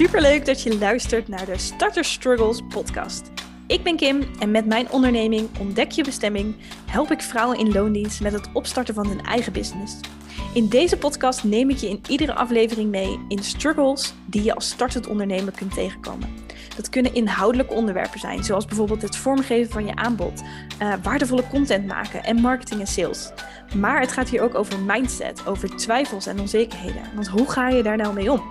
Superleuk dat je luistert naar de Starter Struggles podcast. Ik ben Kim en met mijn onderneming Ontdek je bestemming help ik vrouwen in loondienst met het opstarten van hun eigen business. In deze podcast neem ik je in iedere aflevering mee in struggles die je als startend ondernemer kunt tegenkomen. Dat kunnen inhoudelijke onderwerpen zijn, zoals bijvoorbeeld het vormgeven van je aanbod, uh, waardevolle content maken en marketing en sales. Maar het gaat hier ook over mindset, over twijfels en onzekerheden. Want hoe ga je daar nou mee om?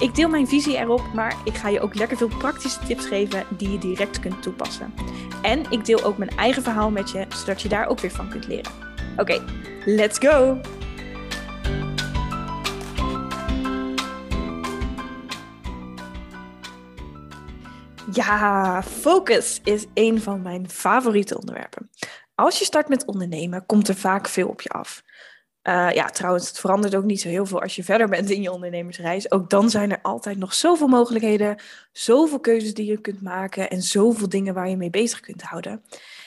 Ik deel mijn visie erop, maar ik ga je ook lekker veel praktische tips geven die je direct kunt toepassen. En ik deel ook mijn eigen verhaal met je, zodat je daar ook weer van kunt leren. Oké, let's go! Ja, focus is een van mijn favoriete onderwerpen. Als je start met ondernemen, komt er vaak veel op je af. Uh, ja, trouwens, het verandert ook niet zo heel veel als je verder bent in je ondernemersreis. Ook dan zijn er altijd nog zoveel mogelijkheden, zoveel keuzes die je kunt maken en zoveel dingen waar je mee bezig kunt houden.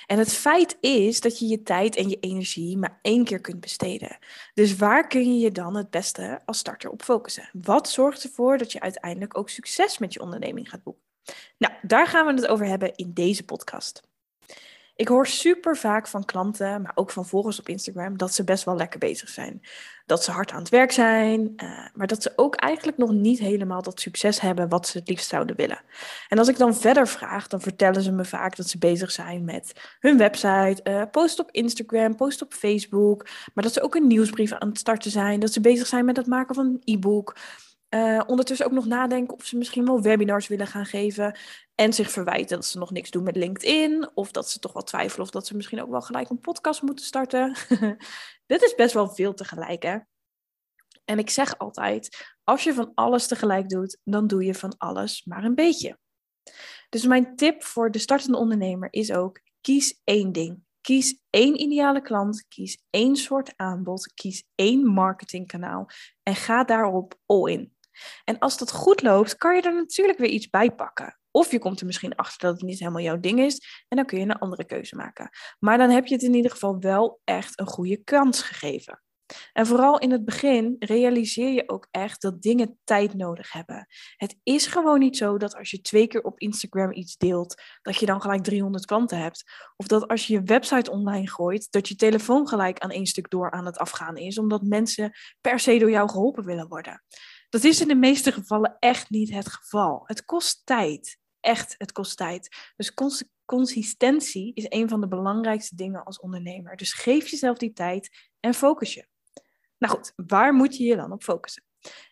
En het feit is dat je je tijd en je energie maar één keer kunt besteden. Dus waar kun je je dan het beste als starter op focussen? Wat zorgt ervoor dat je uiteindelijk ook succes met je onderneming gaat boeken? Nou, daar gaan we het over hebben in deze podcast. Ik hoor super vaak van klanten, maar ook van volgers op Instagram, dat ze best wel lekker bezig zijn. Dat ze hard aan het werk zijn, uh, maar dat ze ook eigenlijk nog niet helemaal dat succes hebben wat ze het liefst zouden willen. En als ik dan verder vraag, dan vertellen ze me vaak dat ze bezig zijn met hun website, uh, post op Instagram, post op Facebook, maar dat ze ook een nieuwsbrief aan het starten zijn, dat ze bezig zijn met het maken van een e-book. Uh, ondertussen ook nog nadenken of ze misschien wel webinars willen gaan geven. En zich verwijten dat ze nog niks doen met LinkedIn. Of dat ze toch wel twijfelen of dat ze misschien ook wel gelijk een podcast moeten starten. Dit is best wel veel tegelijk, hè? En ik zeg altijd: als je van alles tegelijk doet, dan doe je van alles maar een beetje. Dus mijn tip voor de startende ondernemer is ook: kies één ding. Kies één ideale klant, kies één soort aanbod, kies één marketingkanaal en ga daarop all in. En als dat goed loopt, kan je er natuurlijk weer iets bij pakken. Of je komt er misschien achter dat het niet helemaal jouw ding is en dan kun je een andere keuze maken. Maar dan heb je het in ieder geval wel echt een goede kans gegeven. En vooral in het begin realiseer je ook echt dat dingen tijd nodig hebben. Het is gewoon niet zo dat als je twee keer op Instagram iets deelt, dat je dan gelijk 300 klanten hebt. Of dat als je je website online gooit, dat je telefoon gelijk aan één stuk door aan het afgaan is, omdat mensen per se door jou geholpen willen worden. Dat is in de meeste gevallen echt niet het geval. Het kost tijd. Echt, het kost tijd. Dus consistentie is een van de belangrijkste dingen als ondernemer. Dus geef jezelf die tijd en focus je. Nou goed, waar moet je je dan op focussen?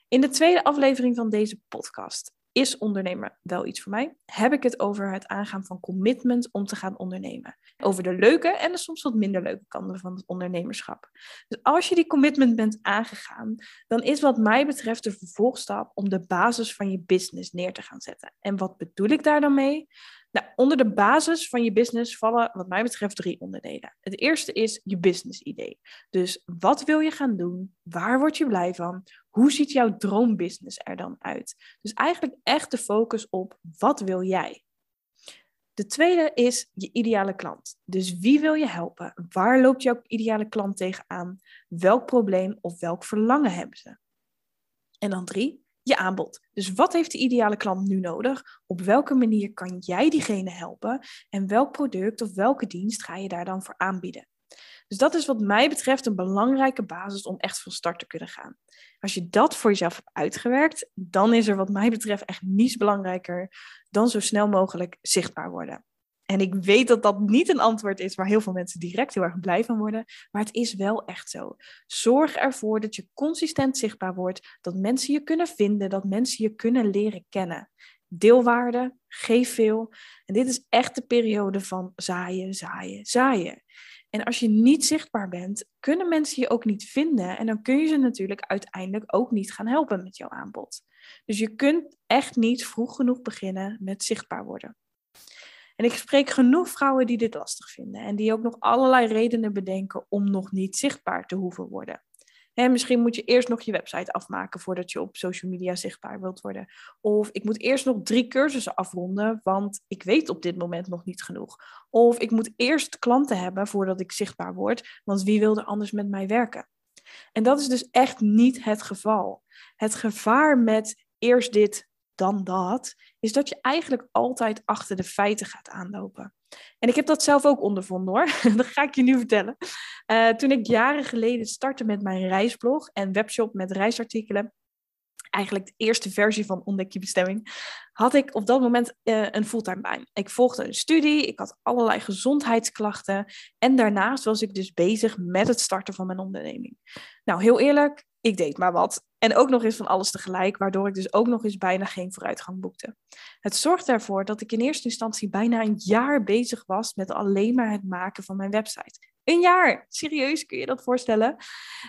In de tweede aflevering van deze podcast is ondernemer wel iets voor mij? Heb ik het over het aangaan van commitment om te gaan ondernemen. Over de leuke en de soms wat minder leuke kanten van het ondernemerschap. Dus als je die commitment bent aangegaan, dan is wat mij betreft de vervolgstap om de basis van je business neer te gaan zetten. En wat bedoel ik daar dan mee? Nou, onder de basis van je business vallen, wat mij betreft, drie onderdelen. Het eerste is je business idee. Dus wat wil je gaan doen? Waar word je blij van? Hoe ziet jouw droombusiness er dan uit? Dus eigenlijk echt de focus op wat wil jij? De tweede is je ideale klant. Dus wie wil je helpen? Waar loopt jouw ideale klant tegenaan? Welk probleem of welk verlangen hebben ze? En dan drie, je aanbod. Dus wat heeft de ideale klant nu nodig? Op welke manier kan jij diegene helpen? En welk product of welke dienst ga je daar dan voor aanbieden? Dus dat is wat mij betreft een belangrijke basis om echt van start te kunnen gaan. Als je dat voor jezelf hebt uitgewerkt, dan is er wat mij betreft echt niets belangrijker dan zo snel mogelijk zichtbaar worden. En ik weet dat dat niet een antwoord is waar heel veel mensen direct heel erg blij van worden, maar het is wel echt zo. Zorg ervoor dat je consistent zichtbaar wordt, dat mensen je kunnen vinden, dat mensen je kunnen leren kennen. Deelwaarde, geef veel. En dit is echt de periode van zaaien, zaaien, zaaien. En als je niet zichtbaar bent, kunnen mensen je ook niet vinden. En dan kun je ze natuurlijk uiteindelijk ook niet gaan helpen met jouw aanbod. Dus je kunt echt niet vroeg genoeg beginnen met zichtbaar worden. En ik spreek genoeg vrouwen die dit lastig vinden en die ook nog allerlei redenen bedenken om nog niet zichtbaar te hoeven worden. misschien moet je eerst nog je website afmaken voordat je op social media zichtbaar wilt worden. Of ik moet eerst nog drie cursussen afronden, want ik weet op dit moment nog niet genoeg. Of ik moet eerst klanten hebben voordat ik zichtbaar word, want wie wil er anders met mij werken? En dat is dus echt niet het geval. Het gevaar met eerst dit, dan dat, is dat je eigenlijk altijd achter de feiten gaat aanlopen. En ik heb dat zelf ook ondervonden hoor. dat ga ik je nu vertellen. Uh, toen ik jaren geleden startte met mijn reisblog en webshop met reisartikelen, eigenlijk de eerste versie van Ontdek je bestemming, had ik op dat moment uh, een fulltime baan. Ik volgde een studie, ik had allerlei gezondheidsklachten en daarnaast was ik dus bezig met het starten van mijn onderneming. Nou, heel eerlijk, ik deed maar wat. En ook nog eens van alles tegelijk, waardoor ik dus ook nog eens bijna geen vooruitgang boekte. Het zorgde ervoor dat ik in eerste instantie bijna een jaar bezig was met alleen maar het maken van mijn website. Een jaar! Serieus, kun je dat voorstellen?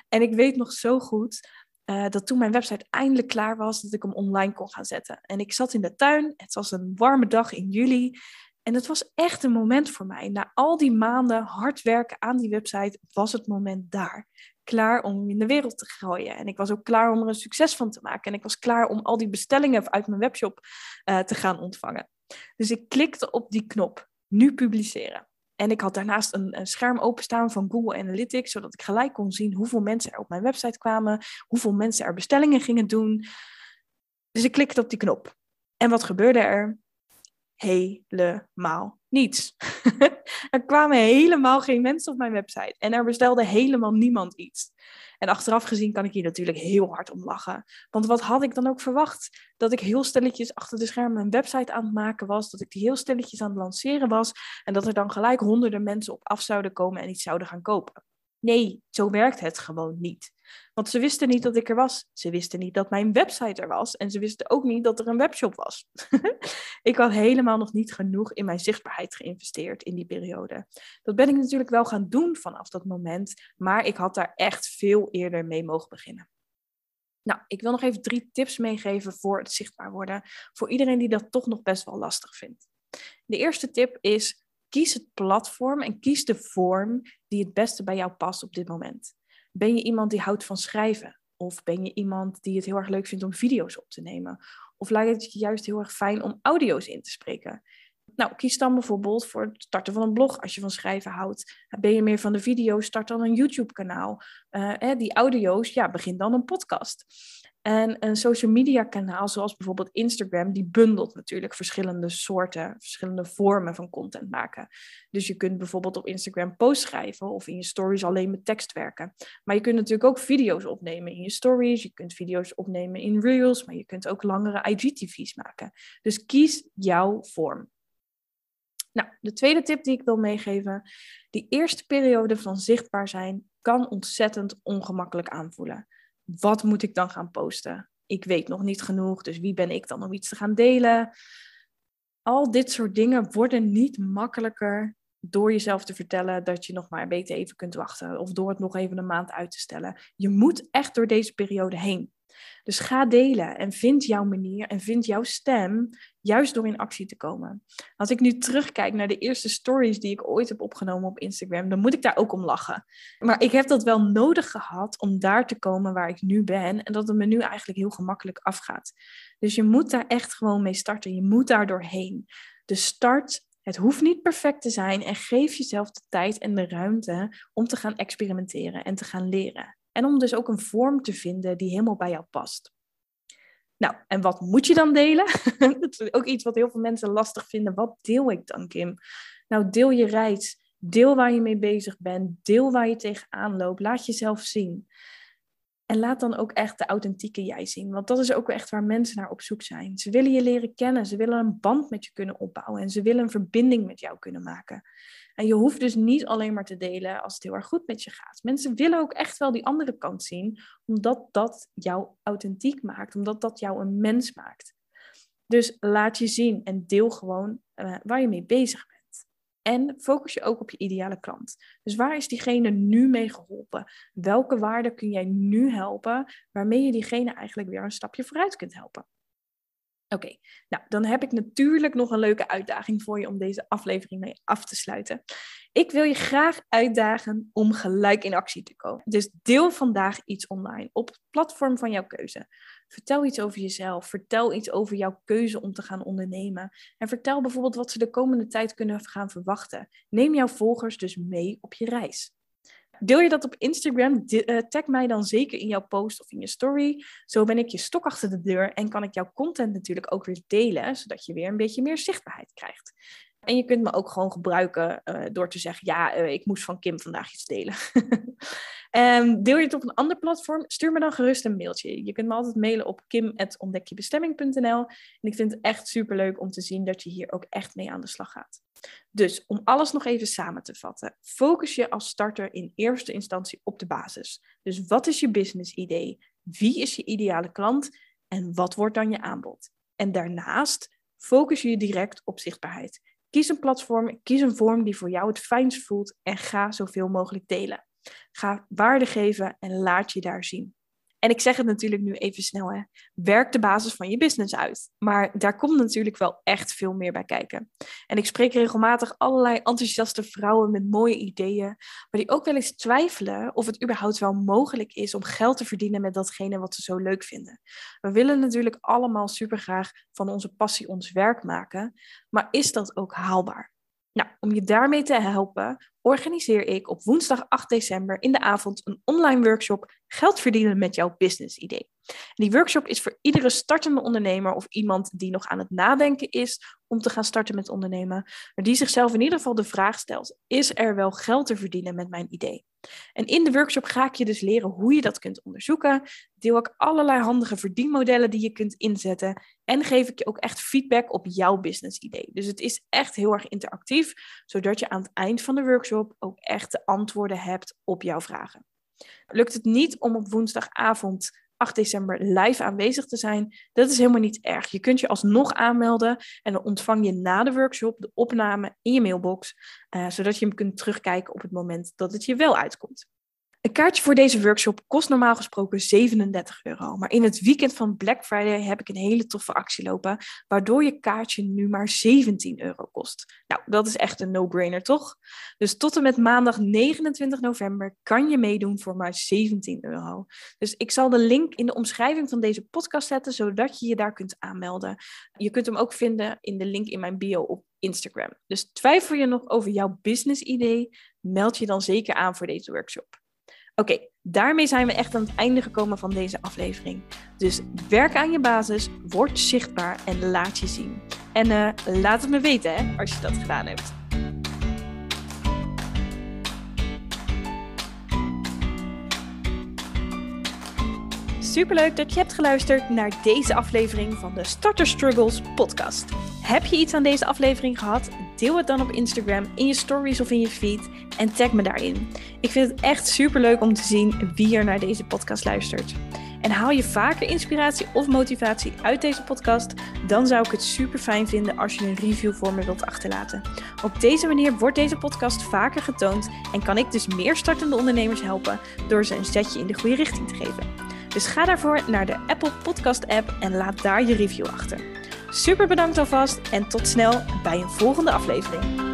En ik weet nog zo goed uh, dat toen mijn website eindelijk klaar was, dat ik hem online kon gaan zetten. En ik zat in de tuin, het was een warme dag in juli. En het was echt een moment voor mij. Na al die maanden hard werken aan die website was het moment daar. Klaar om in de wereld te gooien. En ik was ook klaar om er een succes van te maken. En ik was klaar om al die bestellingen uit mijn webshop uh, te gaan ontvangen. Dus ik klikte op die knop, nu publiceren. En ik had daarnaast een, een, scherm openstaan van Google Analytics, zodat ik gelijk kon zien hoeveel mensen er op mijn website kwamen, hoeveel mensen er bestellingen gingen doen. Dus ik klikte op die knop. En wat gebeurde er? Helemaal niets. er kwamen helemaal geen mensen op mijn website en er bestelde helemaal niemand iets. En achteraf gezien kan ik hier natuurlijk heel hard om lachen. Want wat had ik dan ook verwacht? Dat ik heel stilletjes achter de schermen een website aan het maken was, dat ik die heel stilletjes aan het lanceren was en dat er dan gelijk honderden mensen op af zouden komen en iets zouden gaan kopen. Nee, zo werkt het gewoon niet. Want ze wisten niet dat ik er was. Ze wisten niet dat mijn website er was. En ze wisten ook niet dat er een webshop was. ik had helemaal nog niet genoeg in mijn zichtbaarheid geïnvesteerd in die periode. Dat ben ik natuurlijk wel gaan doen vanaf dat moment. Maar ik had daar echt veel eerder mee mogen beginnen. Nou, ik wil nog even drie tips meegeven voor het zichtbaar worden. Voor iedereen die dat toch nog best wel lastig vindt. De eerste tip is Kies het platform en kies de vorm die het beste bij jou past op dit moment. Ben je iemand die houdt van schrijven? Of ben je iemand die het heel erg leuk vindt om video's op te nemen? Of lijkt het je juist heel erg fijn om audio's in te spreken? Nou, kies dan bijvoorbeeld voor het starten van een blog als je van schrijven houdt. Ben je meer van de video's, start dan een YouTube-kanaal. Uh, die audio's, ja, begin dan een podcast. En een social media kanaal zoals bijvoorbeeld Instagram, die bundelt natuurlijk verschillende soorten, verschillende vormen van content maken. Dus je kunt bijvoorbeeld op Instagram posts schrijven of in je stories alleen met tekst werken. Maar je kunt natuurlijk ook video's opnemen in je stories, je kunt video's opnemen in reels, maar je kunt ook langere IGTV's maken. Dus kies jouw vorm. Nou, de tweede tip die ik wil meegeven, die eerste periode van zichtbaar zijn kan ontzettend ongemakkelijk aanvoelen wat moet ik dan gaan posten? Ik weet nog niet genoeg, dus wie ben ik dan om iets te gaan delen? Al dit soort dingen worden niet makkelijker door jezelf te vertellen dat je nog maar beetje even kunt wachten of door het nog even een maand uit te stellen. Je moet echt door deze periode heen. Dus ga delen en vind jouw manier en vind jouw stem juist door in actie te komen. Als ik nu terugkijk naar de eerste stories die ik ooit heb opgenomen op Instagram, dan moet ik daar ook om lachen. Maar ik heb dat wel nodig gehad om daar te komen waar ik nu ben en dat het me nu eigenlijk heel gemakkelijk afgaat. Dus je moet daar echt gewoon mee starten. Je moet daar doorheen. Dus start het hoeft niet perfect te zijn en geef jezelf de tijd en de ruimte om te gaan experimenteren en te gaan leren. En om dus ook een vorm te vinden die helemaal bij jou past. Nou, en wat moet je dan delen? dat is ook iets wat heel veel mensen lastig vinden. Wat deel ik dan, Kim? Nou, deel je reis. Deel waar je mee bezig bent. Deel waar je tegenaan loopt. Laat jezelf zien. En laat dan ook echt de authentieke jij zien. Want dat is ook echt waar mensen naar op zoek zijn. Ze willen je leren kennen. Ze willen een band met je kunnen opbouwen. En ze willen een verbinding met jou kunnen maken. En je hoeft dus niet alleen maar te delen als het heel erg goed met je gaat. Mensen willen ook echt wel die andere kant zien, omdat dat jou authentiek maakt, omdat dat jou een mens maakt. Dus laat je zien en deel gewoon uh, waar je mee bezig bent. En focus je ook op je ideale klant. Dus waar is diegene nu mee geholpen? Welke waarden kun jij nu helpen waarmee je diegene eigenlijk weer een stapje vooruit kunt helpen? Oké, nou dan heb ik natuurlijk nog een leuke uitdaging voor je om deze aflevering mee af te sluiten. Ik wil je graag uitdagen om gelijk in actie te komen. Dus deel vandaag iets online op het platform van jouw keuze. Vertel iets over jezelf. Vertel iets over jouw keuze om te gaan ondernemen. En vertel bijvoorbeeld wat ze de komende tijd kunnen gaan verwachten. Neem jouw volgers dus mee op je reis. Deel je dat op Instagram, uh, tag mij dan zeker in jouw post of in je story. Zo ben ik je stok achter de deur en kan ik jouw content natuurlijk ook weer delen, zodat je weer een beetje meer zichtbaarheid krijgt. En je kunt me ook gewoon gebruiken uh, door te zeggen: Ja, uh, ik moest van Kim vandaag iets delen. um, deel je het op een ander platform? Stuur me dan gerust een mailtje. Je kunt me altijd mailen op kim.ontdekjebestemming.nl. En ik vind het echt superleuk om te zien dat je hier ook echt mee aan de slag gaat. Dus om alles nog even samen te vatten, focus je als starter in eerste instantie op de basis. Dus wat is je business idee? Wie is je ideale klant? En wat wordt dan je aanbod? En daarnaast focus je direct op zichtbaarheid. Kies een platform, kies een vorm die voor jou het fijnst voelt en ga zoveel mogelijk delen. Ga waarde geven en laat je daar zien. En ik zeg het natuurlijk nu even snel, hè. werk de basis van je business uit. Maar daar komt natuurlijk wel echt veel meer bij kijken. En ik spreek regelmatig allerlei enthousiaste vrouwen met mooie ideeën, maar die ook wel eens twijfelen of het überhaupt wel mogelijk is om geld te verdienen met datgene wat ze zo leuk vinden. We willen natuurlijk allemaal super graag van onze passie ons werk maken, maar is dat ook haalbaar? Nou, om je daarmee te helpen, organiseer ik op woensdag 8 december in de avond een online workshop Geld verdienen met jouw business idee. die workshop is voor iedere startende ondernemer of iemand die nog aan het nadenken is om te gaan starten met ondernemen, maar die zichzelf in ieder geval de vraag stelt: is er wel geld te verdienen met mijn idee? En in de workshop ga ik je dus leren hoe je dat kunt onderzoeken. Deel ik allerlei handige verdienmodellen die je kunt inzetten. En geef ik je ook echt feedback op jouw business idee. Dus het is echt heel erg interactief, zodat je aan het eind van de workshop ook echt de antwoorden hebt op jouw vragen. Lukt het niet om op woensdagavond 8 december live aanwezig te zijn, dat is helemaal niet erg. Je kunt je alsnog aanmelden en dan ontvang je na de workshop de opname in je mailbox, uh, zodat je hem kunt terugkijken op het moment dat het je wel uitkomt. Een kaartje voor deze workshop kost normaal gesproken 37 euro. Maar in het weekend van Black Friday heb ik een hele toffe actie lopen, waardoor je kaartje nu maar 17 euro kost. Nou, dat is echt een no-brainer, toch? Dus tot en met maandag 29 november kan je meedoen voor maar 17 euro. Dus ik zal de link in de omschrijving van deze podcast zetten, zodat je je daar kunt aanmelden. Je kunt hem ook vinden in de link in mijn bio op Instagram. Dus twijfel je nog over jouw business idee? Meld je dan zeker aan voor deze workshop. Oké, daarmee zijn we echt aan het einde gekomen van deze aflevering. Dus werk aan je basis, word zichtbaar en laat je zien. En uh, laat het me weten hè, als je dat gedaan hebt. Superleuk dat je hebt geluisterd naar deze aflevering van de Starter Struggles podcast. Heb je iets aan deze aflevering gehad? Deel het dan op Instagram, in je stories of in je feed en tag me daarin. Ik vind het echt superleuk om te zien wie er naar deze podcast luistert. En haal je vaker inspiratie of motivatie uit deze podcast, dan zou ik het super fijn vinden als je een review voor me wilt achterlaten. Op deze manier wordt deze podcast vaker getoond en kan ik dus meer startende ondernemers helpen door ze een zetje in de goede richting te geven. Dus ga daarvoor naar de Apple Podcast app en laat daar je review achter. Super bedankt alvast en tot snel bij een volgende aflevering.